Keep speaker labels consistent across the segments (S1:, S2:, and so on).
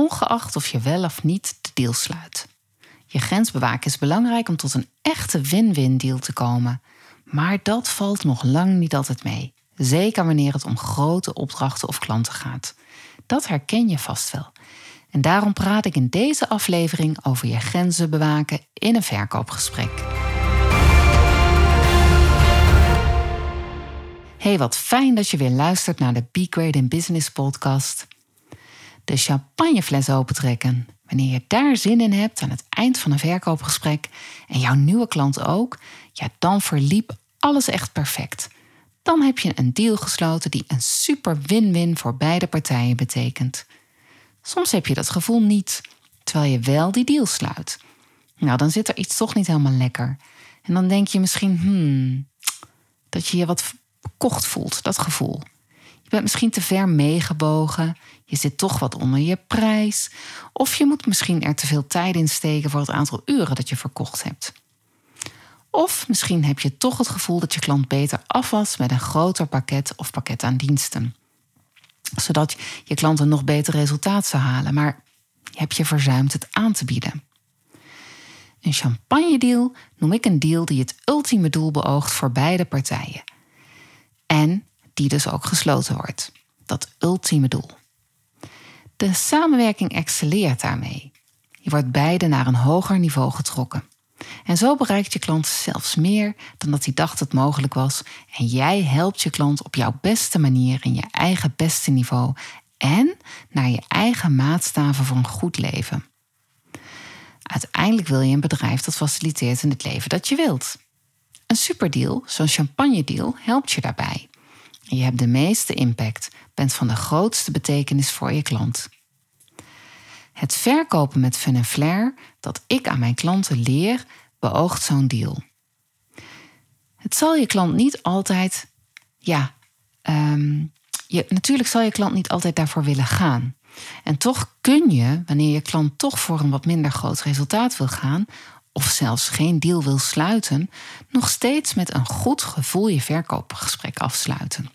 S1: Ongeacht of je wel of niet de deal sluit. Je grens bewaken is belangrijk om tot een echte win-win deal te komen. Maar dat valt nog lang niet altijd mee. Zeker wanneer het om grote opdrachten of klanten gaat. Dat herken je vast wel. En daarom praat ik in deze aflevering over je grenzen bewaken in een verkoopgesprek. Hey, wat fijn dat je weer luistert naar de Be Great in Business podcast. De champagnefles opentrekken. Wanneer je daar zin in hebt aan het eind van een verkoopgesprek en jouw nieuwe klant ook, ja, dan verliep alles echt perfect. Dan heb je een deal gesloten die een super win-win voor beide partijen betekent. Soms heb je dat gevoel niet, terwijl je wel die deal sluit. Nou, dan zit er iets toch niet helemaal lekker. En dan denk je misschien, hmm, dat je je wat bekocht voelt, dat gevoel. Je bent misschien te ver meegebogen, je zit toch wat onder je prijs, of je moet misschien er te veel tijd in steken voor het aantal uren dat je verkocht hebt. Of misschien heb je toch het gevoel dat je klant beter af was met een groter pakket of pakket aan diensten. Zodat je klant een nog beter resultaat zou halen, maar heb je verzuimd het aan te bieden. Een champagne deal noem ik een deal die het ultieme doel beoogt voor beide partijen. En die dus ook gesloten wordt. Dat ultieme doel. De samenwerking excelleert daarmee. Je wordt beide naar een hoger niveau getrokken. En zo bereikt je klant zelfs meer dan dat hij dacht het mogelijk was. En jij helpt je klant op jouw beste manier in je eigen beste niveau en naar je eigen maatstaven voor een goed leven. Uiteindelijk wil je een bedrijf dat faciliteert in het leven dat je wilt. Een superdeal, zo'n champagne deal, helpt je daarbij. Je hebt de meeste impact, bent van de grootste betekenis voor je klant. Het verkopen met fun en flair dat ik aan mijn klanten leer, beoogt zo'n deal. Het zal je klant niet altijd, ja, um, je, natuurlijk zal je klant niet altijd daarvoor willen gaan. En toch kun je, wanneer je klant toch voor een wat minder groot resultaat wil gaan, of zelfs geen deal wil sluiten, nog steeds met een goed gevoel je verkoopgesprek afsluiten.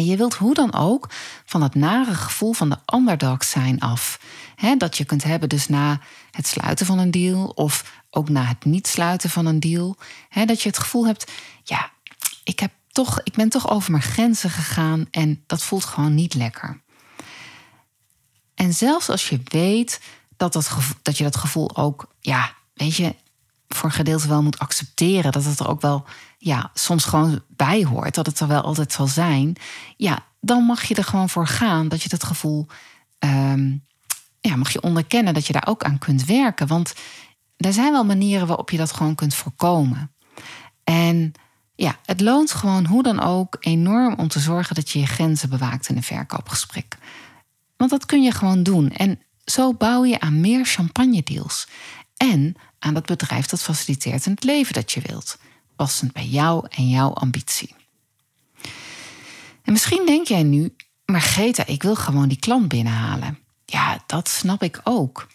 S1: En je wilt hoe dan ook van het nare gevoel van de underdog zijn af. dat je kunt hebben dus na het sluiten van een deal of ook na het niet sluiten van een deal. dat je het gevoel hebt, ja, ik, heb toch, ik ben toch over mijn grenzen gegaan en dat voelt gewoon niet lekker. En zelfs als je weet dat, dat, dat je dat gevoel ook, ja, weet je, voor een gedeelte wel moet accepteren. Dat het er ook wel ja, soms gewoon bij hoort. Dat het er wel altijd zal zijn. Ja, dan mag je er gewoon voor gaan. Dat je dat gevoel. Ehm, ja, mag je onderkennen dat je daar ook aan kunt werken. Want er zijn wel manieren waarop je dat gewoon kunt voorkomen. En ja, het loont gewoon hoe dan ook enorm om te zorgen dat je je grenzen bewaakt in een verkoopgesprek. Want dat kun je gewoon doen. En zo bouw je aan meer champagne deals. En aan dat bedrijf dat faciliteert in het leven dat je wilt, passend bij jou en jouw ambitie. En misschien denk jij nu, maar Greta, ik wil gewoon die klant binnenhalen. Ja, dat snap ik ook.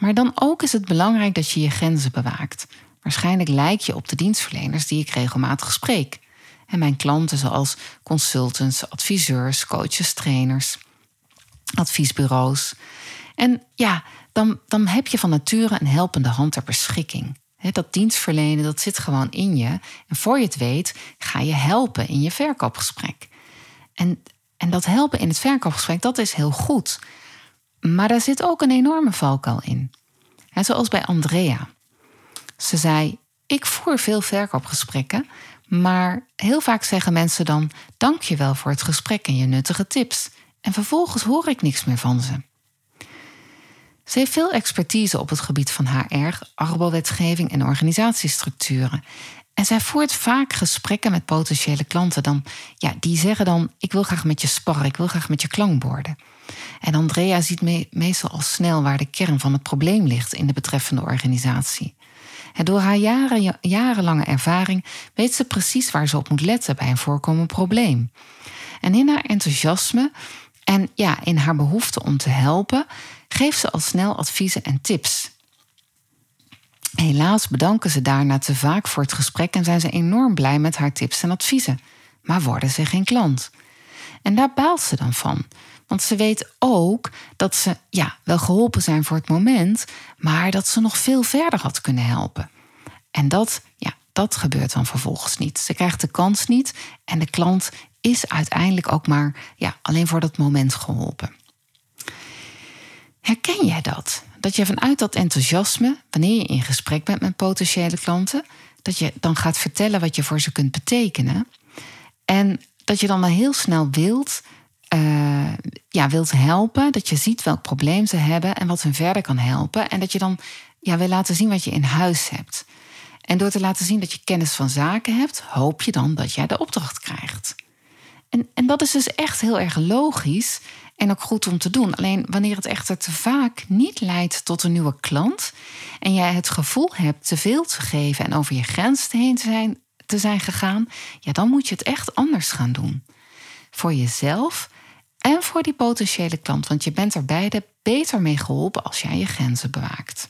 S1: Maar dan ook is het belangrijk dat je je grenzen bewaakt. Waarschijnlijk lijk je op de dienstverleners die ik regelmatig spreek. En mijn klanten zoals consultants, adviseurs, coaches, trainers, adviesbureaus. En ja, dan, dan heb je van nature een helpende hand ter beschikking. Dat dienstverlenen, dat zit gewoon in je. En voor je het weet, ga je helpen in je verkoopgesprek. En, en dat helpen in het verkoopgesprek, dat is heel goed. Maar daar zit ook een enorme valkuil in. zoals bij Andrea. Ze zei: Ik voer veel verkoopgesprekken, maar heel vaak zeggen mensen dan: Dank je wel voor het gesprek en je nuttige tips. En vervolgens hoor ik niks meer van ze. Ze heeft veel expertise op het gebied van HR, arbowetgeving en organisatiestructuren. En zij voert vaak gesprekken met potentiële klanten. Dan, ja, die zeggen dan: Ik wil graag met je sparren, ik wil graag met je klankborden. En Andrea ziet meestal al snel waar de kern van het probleem ligt in de betreffende organisatie. En door haar jaren, jarenlange ervaring weet ze precies waar ze op moet letten bij een voorkomend probleem. En in haar enthousiasme en ja, in haar behoefte om te helpen, geeft ze al snel adviezen en tips. Helaas bedanken ze daarna te vaak voor het gesprek en zijn ze enorm blij met haar tips en adviezen, maar worden ze geen klant. En daar baalt ze dan van, want ze weet ook dat ze ja, wel geholpen zijn voor het moment, maar dat ze nog veel verder had kunnen helpen. En dat, ja, dat gebeurt dan vervolgens niet. Ze krijgt de kans niet en de klant is uiteindelijk ook maar ja, alleen voor dat moment geholpen. Herken jij dat? Dat je vanuit dat enthousiasme, wanneer je in gesprek bent met potentiële klanten, dat je dan gaat vertellen wat je voor ze kunt betekenen. En dat je dan heel snel wilt, uh, ja, wilt helpen. Dat je ziet welk probleem ze hebben en wat hun verder kan helpen. En dat je dan ja, wil laten zien wat je in huis hebt. En door te laten zien dat je kennis van zaken hebt, hoop je dan dat jij de opdracht krijgt. En, en dat is dus echt heel erg logisch en ook goed om te doen. Alleen wanneer het echter te vaak niet leidt tot een nieuwe klant en jij het gevoel hebt te veel te geven en over je grens heen te zijn, te zijn gegaan, ja, dan moet je het echt anders gaan doen. Voor jezelf en voor die potentiële klant, want je bent er beide beter mee geholpen als jij je grenzen bewaakt.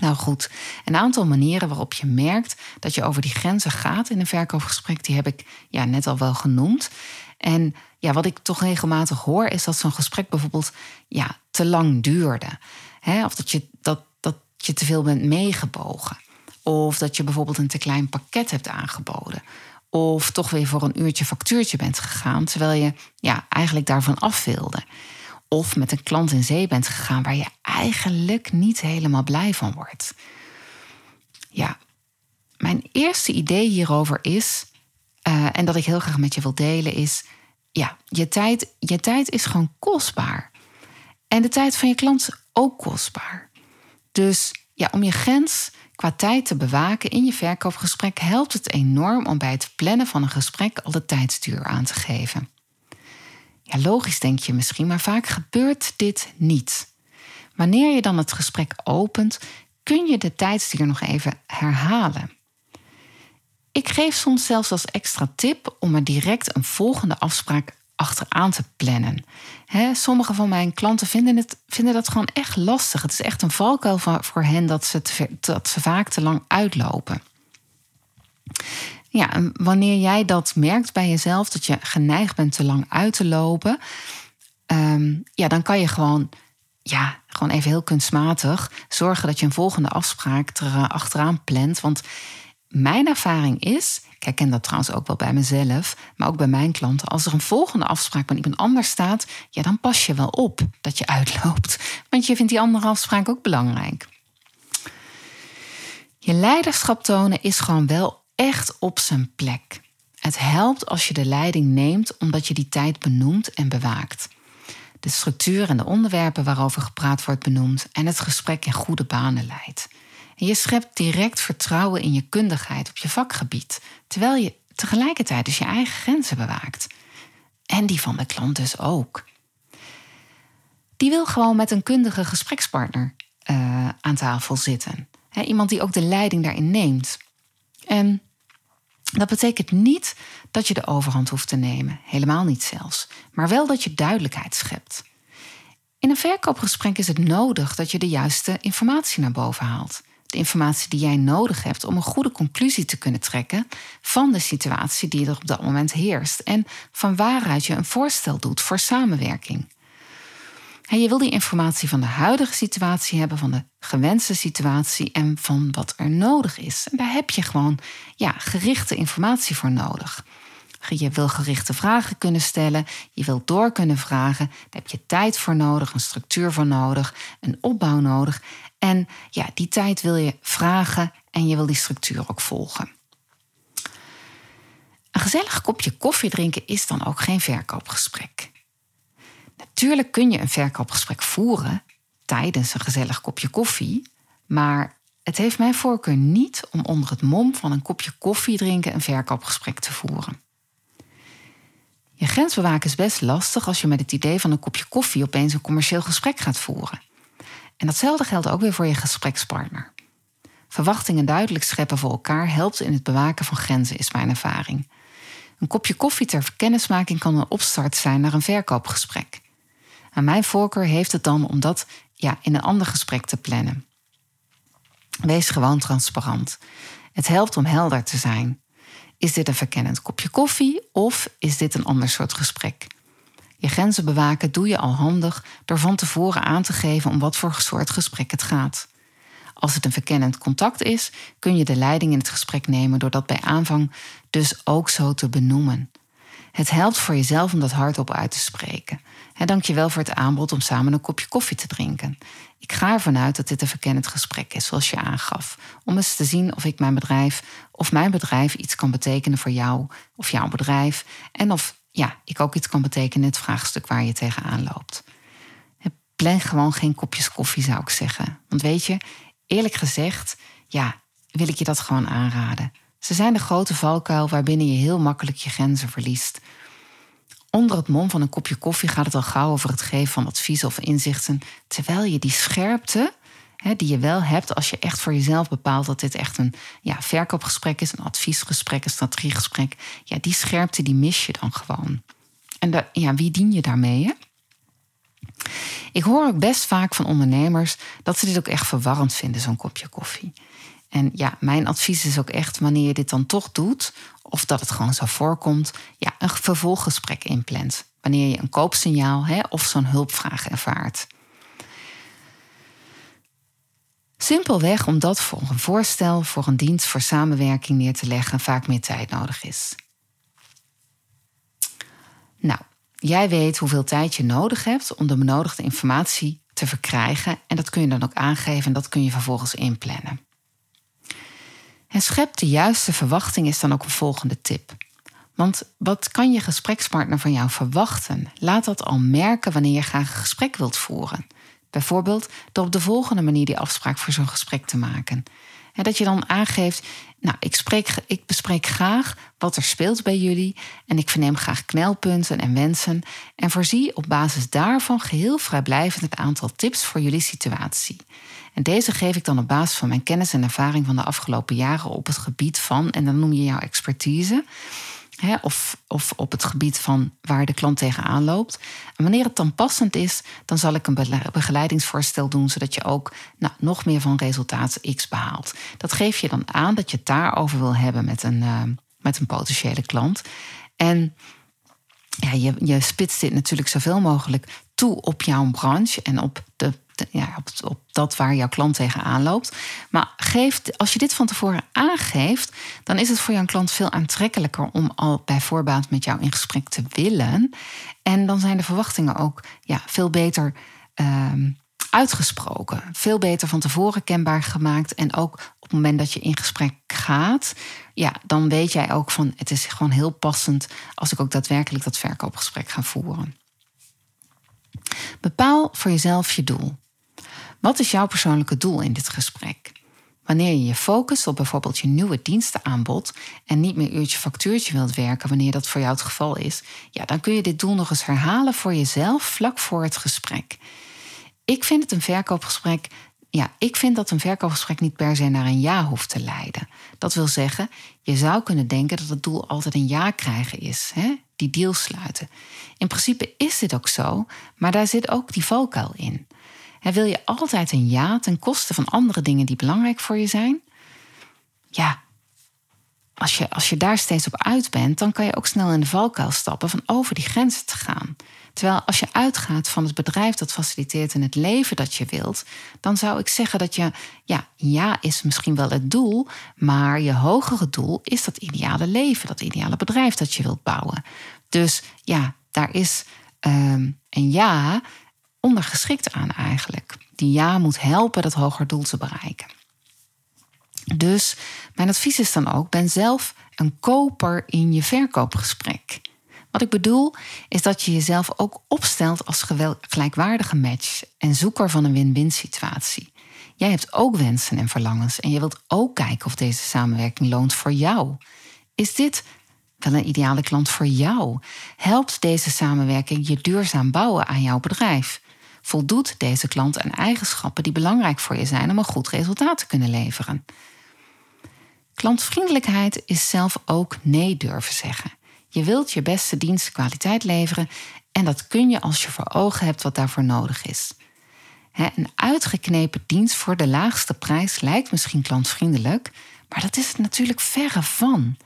S1: Nou goed, een aantal manieren waarop je merkt dat je over die grenzen gaat in een verkoopgesprek, die heb ik ja, net al wel genoemd. En ja, wat ik toch regelmatig hoor, is dat zo'n gesprek bijvoorbeeld ja, te lang duurde. Of dat je, dat, dat je te veel bent meegebogen. Of dat je bijvoorbeeld een te klein pakket hebt aangeboden. Of toch weer voor een uurtje factuurtje bent gegaan, terwijl je ja, eigenlijk daarvan af wilde. Of met een klant in zee bent gegaan waar je eigenlijk niet helemaal blij van wordt. Ja, mijn eerste idee hierover is, uh, en dat ik heel graag met je wil delen, is: ja, je tijd, je tijd is gewoon kostbaar. En de tijd van je klant ook kostbaar. Dus ja, om je grens qua tijd te bewaken in je verkoopgesprek helpt het enorm om bij het plannen van een gesprek al de tijdstuur aan te geven. Ja, logisch denk je misschien, maar vaak gebeurt dit niet. Wanneer je dan het gesprek opent, kun je de tijdstuur nog even herhalen. Ik geef soms zelfs als extra tip om er direct een volgende afspraak achteraan te plannen. sommige van mijn klanten vinden, het, vinden dat gewoon echt lastig. Het is echt een valkuil voor hen dat ze, dat ze vaak te lang uitlopen. Ja, wanneer jij dat merkt bij jezelf, dat je geneigd bent te lang uit te lopen, ehm, ja, dan kan je gewoon, ja, gewoon even heel kunstmatig zorgen dat je een volgende afspraak er eh, achteraan plant. Want mijn ervaring is, ik herken dat trouwens ook wel bij mezelf, maar ook bij mijn klanten, als er een volgende afspraak met iemand anders staat, ja, dan pas je wel op dat je uitloopt. Want je vindt die andere afspraak ook belangrijk. Je leiderschap tonen is gewoon wel echt op zijn plek. Het helpt als je de leiding neemt omdat je die tijd benoemt en bewaakt. De structuur en de onderwerpen waarover gepraat wordt benoemd en het gesprek in goede banen leidt. Je schept direct vertrouwen in je kundigheid op je vakgebied, terwijl je tegelijkertijd dus je eigen grenzen bewaakt. En die van de klant dus ook. Die wil gewoon met een kundige gesprekspartner uh, aan tafel zitten. iemand die ook de leiding daarin neemt. En dat betekent niet dat je de overhand hoeft te nemen, helemaal niet zelfs, maar wel dat je duidelijkheid schept. In een verkoopgesprek is het nodig dat je de juiste informatie naar boven haalt. Informatie die jij nodig hebt om een goede conclusie te kunnen trekken van de situatie die er op dat moment heerst en van waaruit je een voorstel doet voor samenwerking. En je wil die informatie van de huidige situatie hebben, van de gewenste situatie en van wat er nodig is. En daar heb je gewoon ja, gerichte informatie voor nodig. Je wil gerichte vragen kunnen stellen, je wilt door kunnen vragen. Daar heb je tijd voor nodig, een structuur voor nodig, een opbouw nodig. En ja, die tijd wil je vragen en je wil die structuur ook volgen. Een gezellig kopje koffie drinken is dan ook geen verkoopgesprek. Natuurlijk kun je een verkoopgesprek voeren tijdens een gezellig kopje koffie, maar het heeft mijn voorkeur niet om onder het mom van een kopje koffie drinken een verkoopgesprek te voeren. Je grens bewaken is best lastig als je met het idee van een kopje koffie opeens een commercieel gesprek gaat voeren. En datzelfde geldt ook weer voor je gesprekspartner. Verwachtingen duidelijk scheppen voor elkaar helpt in het bewaken van grenzen, is mijn ervaring. Een kopje koffie ter kennismaking kan een opstart zijn naar een verkoopgesprek. Aan mijn voorkeur heeft het dan om dat ja, in een ander gesprek te plannen. Wees gewoon transparant. Het helpt om helder te zijn. Is dit een verkennend kopje koffie of is dit een ander soort gesprek? Je grenzen bewaken doe je al handig door van tevoren aan te geven om wat voor soort gesprek het gaat. Als het een verkennend contact is, kun je de leiding in het gesprek nemen door dat bij aanvang dus ook zo te benoemen. Het helpt voor jezelf om dat hardop uit te spreken. Dank je wel voor het aanbod om samen een kopje koffie te drinken. Ik ga ervan uit dat dit een verkennend gesprek is, zoals je aangaf. Om eens te zien of ik mijn bedrijf of mijn bedrijf iets kan betekenen voor jou of jouw bedrijf. En of ja, ik ook iets kan betekenen in het vraagstuk waar je tegenaan loopt. Plan gewoon geen kopjes koffie, zou ik zeggen. Want weet je, eerlijk gezegd, ja, wil ik je dat gewoon aanraden. Ze zijn de grote valkuil waarbinnen je heel makkelijk je grenzen verliest. Onder het mom van een kopje koffie gaat het al gauw over het geven van adviezen of inzichten, terwijl je die scherpte, hè, die je wel hebt als je echt voor jezelf bepaalt dat dit echt een ja, verkoopgesprek is, een adviesgesprek, een strategiegesprek, ja, die scherpte die mis je dan gewoon. En ja, wie dien je daarmee? Ik hoor ook best vaak van ondernemers dat ze dit ook echt verwarrend vinden, zo'n kopje koffie. En ja, mijn advies is ook echt, wanneer je dit dan toch doet, of dat het gewoon zo voorkomt, ja, een vervolggesprek inplant. Wanneer je een koopsignaal hè, of zo'n hulpvraag ervaart. Simpelweg omdat voor een voorstel, voor een dienst, voor samenwerking neer te leggen vaak meer tijd nodig is. Nou, jij weet hoeveel tijd je nodig hebt om de benodigde informatie te verkrijgen en dat kun je dan ook aangeven en dat kun je vervolgens inplannen. En schep de juiste verwachting is dan ook een volgende tip. Want wat kan je gesprekspartner van jou verwachten? Laat dat al merken wanneer je graag een gesprek wilt voeren. Bijvoorbeeld door op de volgende manier die afspraak voor zo'n gesprek te maken. En dat je dan aangeeft, nou, ik, ik bespreek graag wat er speelt bij jullie en ik verneem graag knelpunten en wensen en voorzie op basis daarvan geheel vrijblijvend het aantal tips voor jullie situatie. En deze geef ik dan op basis van mijn kennis en ervaring van de afgelopen jaren op het gebied van, en dan noem je jouw expertise, of, of op het gebied van waar de klant tegenaan loopt. En wanneer het dan passend is, dan zal ik een begeleidingsvoorstel doen, zodat je ook nou, nog meer van resultaat X behaalt. Dat geef je dan aan dat je het daarover wil hebben met een, uh, met een potentiële klant. En ja, je, je spitst dit natuurlijk zoveel mogelijk toe op jouw branche en op de ja, op, dat waar jouw klant tegenaan loopt. Maar geef, als je dit van tevoren aangeeft, dan is het voor jouw klant veel aantrekkelijker om al bij voorbaat met jou in gesprek te willen. En dan zijn de verwachtingen ook ja, veel beter ehm, uitgesproken. Veel beter van tevoren kenbaar gemaakt. En ook op het moment dat je in gesprek gaat, ja, dan weet jij ook van het is gewoon heel passend als ik ook daadwerkelijk dat verkoopgesprek ga voeren. Bepaal voor jezelf je doel. Wat is jouw persoonlijke doel in dit gesprek? Wanneer je je focust op bijvoorbeeld je nieuwe dienstenaanbod en niet meer uurtje factuurtje wilt werken wanneer dat voor jou het geval is, ja, dan kun je dit doel nog eens herhalen voor jezelf vlak voor het gesprek. Ik vind het een verkoopgesprek. Ja, ik vind dat een verkoopgesprek niet per se naar een ja hoeft te leiden. Dat wil zeggen, je zou kunnen denken dat het doel altijd een ja krijgen is, hè? die deal sluiten. In principe is dit ook zo, maar daar zit ook die valkuil in. En wil je altijd een ja ten koste van andere dingen die belangrijk voor je zijn? Ja, als je, als je daar steeds op uit bent, dan kan je ook snel in de valkuil stappen van over die grenzen te gaan. Terwijl als je uitgaat van het bedrijf dat faciliteert in het leven dat je wilt, dan zou ik zeggen dat je, ja, ja is misschien wel het doel, maar je hogere doel is dat ideale leven, dat ideale bedrijf dat je wilt bouwen. Dus ja, daar is um, een ja ondergeschikt aan eigenlijk. Die ja moet helpen dat hoger doel te bereiken. Dus mijn advies is dan ook: ben zelf een koper in je verkoopgesprek. Wat ik bedoel is dat je jezelf ook opstelt als gelijkwaardige match en zoeker van een win-win situatie. Jij hebt ook wensen en verlangens en je wilt ook kijken of deze samenwerking loont voor jou. Is dit wel een ideale klant voor jou? Helpt deze samenwerking je duurzaam bouwen aan jouw bedrijf? Voldoet deze klant aan eigenschappen die belangrijk voor je zijn om een goed resultaat te kunnen leveren? Klantvriendelijkheid is zelf ook nee durven zeggen. Je wilt je beste dienstkwaliteit leveren en dat kun je als je voor ogen hebt wat daarvoor nodig is. Een uitgeknepen dienst voor de laagste prijs lijkt misschien klantvriendelijk, maar dat is het natuurlijk verre van.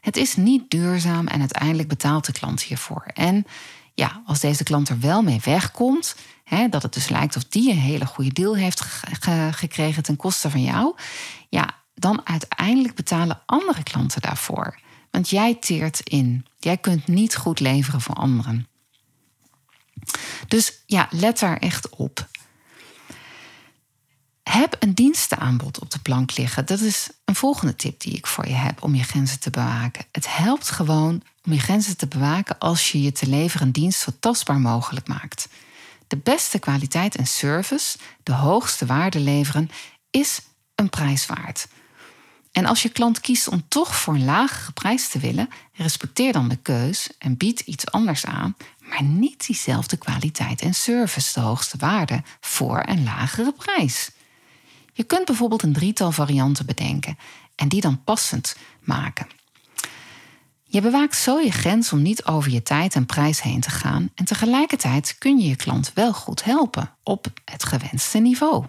S1: Het is niet duurzaam en uiteindelijk betaalt de klant hiervoor. En ja, als deze klant er wel mee wegkomt, dat het dus lijkt of die een hele goede deal heeft gekregen ten koste van jou, ja, dan uiteindelijk betalen andere klanten daarvoor. Want jij teert in. Jij kunt niet goed leveren voor anderen. Dus ja, let daar echt op. Heb een dienstenaanbod op de plank liggen. Dat is een volgende tip die ik voor je heb om je grenzen te bewaken. Het helpt gewoon om je grenzen te bewaken als je je te leveren dienst zo tastbaar mogelijk maakt. De beste kwaliteit en service, de hoogste waarde leveren, is een prijs waard. En als je klant kiest om toch voor een lagere prijs te willen, respecteer dan de keus en bied iets anders aan, maar niet diezelfde kwaliteit en service, de hoogste waarde, voor een lagere prijs. Je kunt bijvoorbeeld een drietal varianten bedenken en die dan passend maken. Je bewaakt zo je grens om niet over je tijd en prijs heen te gaan en tegelijkertijd kun je je klant wel goed helpen op het gewenste niveau.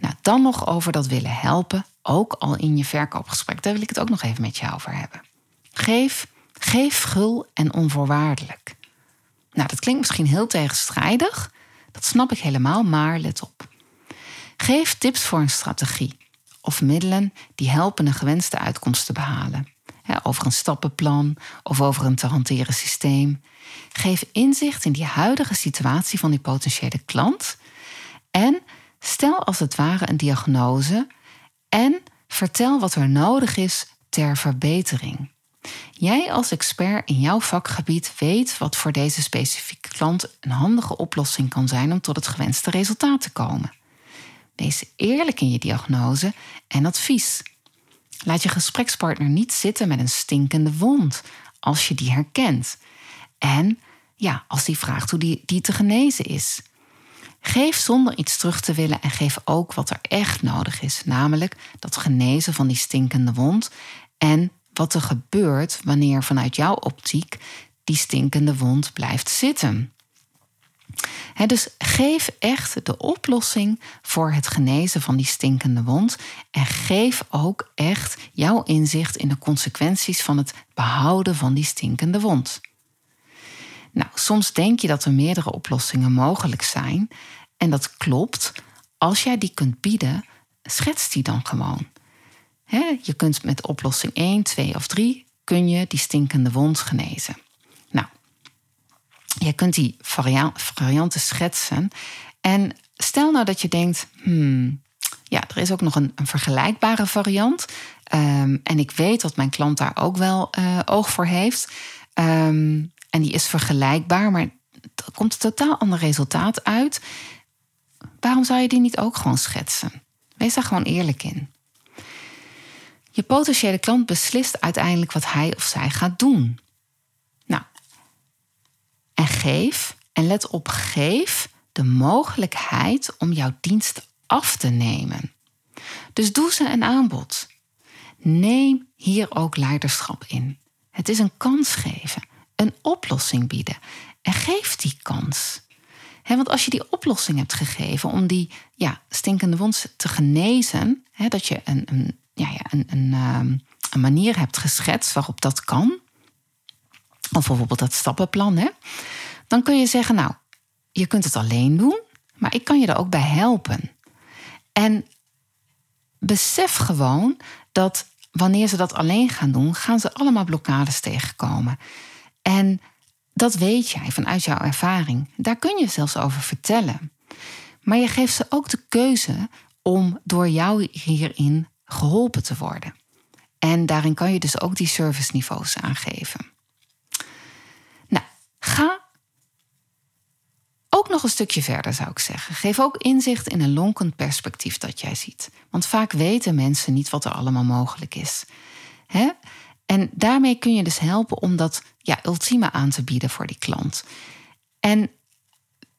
S1: Nou, dan nog over dat willen helpen, ook al in je verkoopgesprek. Daar wil ik het ook nog even met je over hebben. Geef, geef gul en onvoorwaardelijk. Nou, dat klinkt misschien heel tegenstrijdig. Dat snap ik helemaal, maar let op. Geef tips voor een strategie of middelen die helpen een gewenste uitkomst te behalen. Over een stappenplan of over een te hanteren systeem. Geef inzicht in die huidige situatie van die potentiële klant en stel als het ware een diagnose en vertel wat er nodig is ter verbetering. Jij als expert in jouw vakgebied weet wat voor deze specifieke klant een handige oplossing kan zijn om tot het gewenste resultaat te komen. Wees eerlijk in je diagnose en advies. Laat je gesprekspartner niet zitten met een stinkende wond als je die herkent. En ja, als die vraagt hoe die, die te genezen is. Geef zonder iets terug te willen en geef ook wat er echt nodig is, namelijk dat genezen van die stinkende wond en wat er gebeurt wanneer vanuit jouw optiek die stinkende wond blijft zitten dus geef echt de oplossing voor het genezen van die stinkende wond. En geef ook echt jouw inzicht in de consequenties van het behouden van die stinkende wond. Nou, soms denk je dat er meerdere oplossingen mogelijk zijn. En dat klopt. Als jij die kunt bieden, schets die dan gewoon. je kunt met oplossing 1, 2 of 3 kun je die stinkende wond genezen je kunt die varianten schetsen. En stel nou dat je denkt, hmm, ja, er is ook nog een, vergelijkbare variant. Um, en ik weet dat mijn klant daar ook wel uh, oog voor heeft. Um, en die is vergelijkbaar, maar er komt een totaal ander resultaat uit. Waarom zou je die niet ook gewoon schetsen? Wees daar gewoon eerlijk in. Je potentiële klant beslist uiteindelijk wat hij of zij gaat doen. En geef, en let op, geef de mogelijkheid om jouw dienst af te nemen. Dus doe ze een aanbod. Neem hier ook leiderschap in. Het is een kans geven, een oplossing bieden. En geef die kans. want als je die oplossing hebt gegeven om die ja, stinkende wond te genezen, dat je een, een, ja, ja, een, een, ehm, een manier hebt geschetst waarop dat kan, of bijvoorbeeld dat stappenplan, hè, dan kun je zeggen, nou, je kunt het alleen doen, maar ik kan je er ook bij helpen. En besef gewoon dat wanneer ze dat alleen gaan doen, gaan ze allemaal blokkades tegenkomen. En dat weet jij vanuit jouw ervaring. Daar kun je zelfs over vertellen. Maar je geeft ze ook de keuze om door jou hierin geholpen te worden. En daarin kan je dus ook die serviceniveaus aangeven. Ga ook nog een stukje verder, zou ik zeggen. Geef ook inzicht in een lonkend perspectief dat jij ziet. Want vaak weten mensen niet wat er allemaal mogelijk is. Hè? En daarmee kun je dus helpen om dat ja, ultieme aan te bieden voor die klant. En,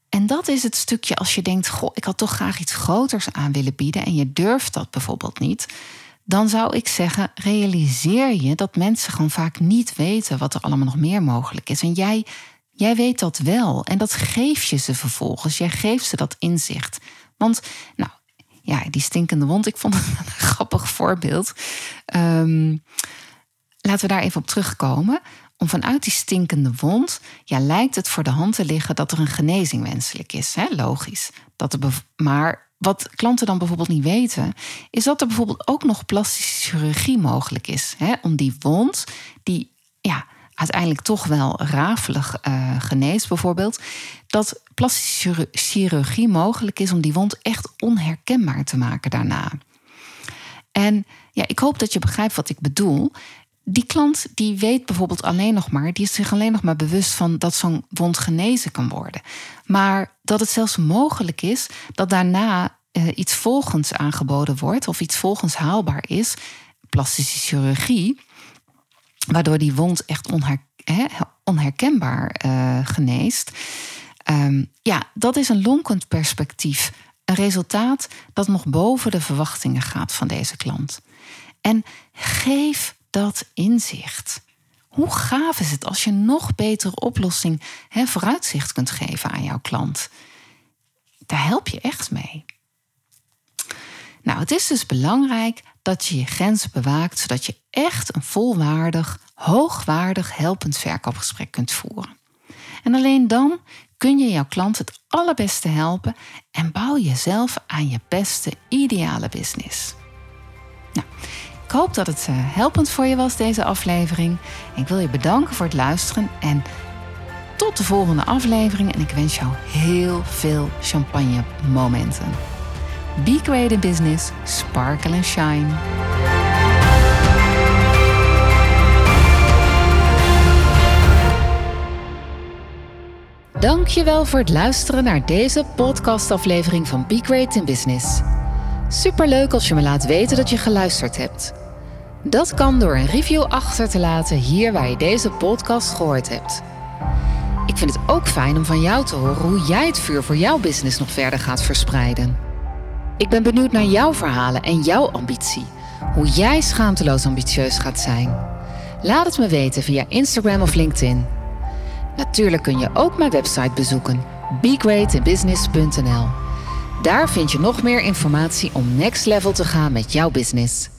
S1: en dat is het stukje als je denkt: Goh, ik had toch graag iets groters aan willen bieden. en je durft dat bijvoorbeeld niet. Dan zou ik zeggen: realiseer je dat mensen gewoon vaak niet weten wat er allemaal nog meer mogelijk is. En jij Jij weet dat wel en dat geef je ze vervolgens. Jij geeft ze dat inzicht. Want, nou, ja, die stinkende wond, ik vond het een grappig voorbeeld. Um, laten we daar even op terugkomen. Om vanuit die stinkende wond, ja, lijkt het voor de hand te liggen dat er een genezing wenselijk is. Hè? Logisch. Dat er maar wat klanten dan bijvoorbeeld niet weten, is dat er bijvoorbeeld ook nog plastische chirurgie mogelijk is. Hè? Om die wond, die ja, uiteindelijk toch wel rafelig uh, geneest, bijvoorbeeld, dat plastische chirurgie mogelijk is om die wond echt onherkenbaar te maken daarna. En ja, ik hoop dat je begrijpt wat ik bedoel. Die klant die weet bijvoorbeeld alleen nog maar, die is zich alleen nog maar bewust van dat zo'n wond genezen kan worden. Maar dat het zelfs mogelijk is dat daarna uh, iets volgens aangeboden wordt of iets volgens haalbaar is, plastische chirurgie, waardoor die wond echt onher, onherkenbaar uh, geneest. Um, ja, dat is een lonkend perspectief. Een resultaat dat nog boven de verwachtingen gaat van deze klant. En geef dat inzicht. Hoe gaaf is het als je nog betere oplossing, hè, vooruitzicht kunt geven aan jouw klant? Daar help je echt mee. Nou, het is dus belangrijk dat je je grenzen bewaakt, zodat je echt een volwaardig, hoogwaardig helpend verkoopgesprek kunt voeren. En alleen dan kun je jouw klant het allerbeste helpen en bouw jezelf aan je beste, ideale business. Nou, ik hoop dat het eh, helpend voor je was, deze aflevering. Ik wil je bedanken voor het luisteren en tot de volgende aflevering. En ik wens jou heel veel champagne momenten. Be in business, sparkle and shine. Dankjewel voor het luisteren naar deze podcastaflevering van Be Great in Business. Superleuk als je me laat weten dat je geluisterd hebt. Dat kan door een review achter te laten hier waar je deze podcast gehoord hebt. Ik vind het ook fijn om van jou te horen hoe jij het vuur voor jouw business nog verder gaat verspreiden. Ik ben benieuwd naar jouw verhalen en jouw ambitie. Hoe jij schaamteloos ambitieus gaat zijn. Laat het me weten via Instagram of LinkedIn. Natuurlijk kun je ook mijn website bezoeken: begreatinbusiness.nl. Daar vind je nog meer informatie om next level te gaan met jouw business.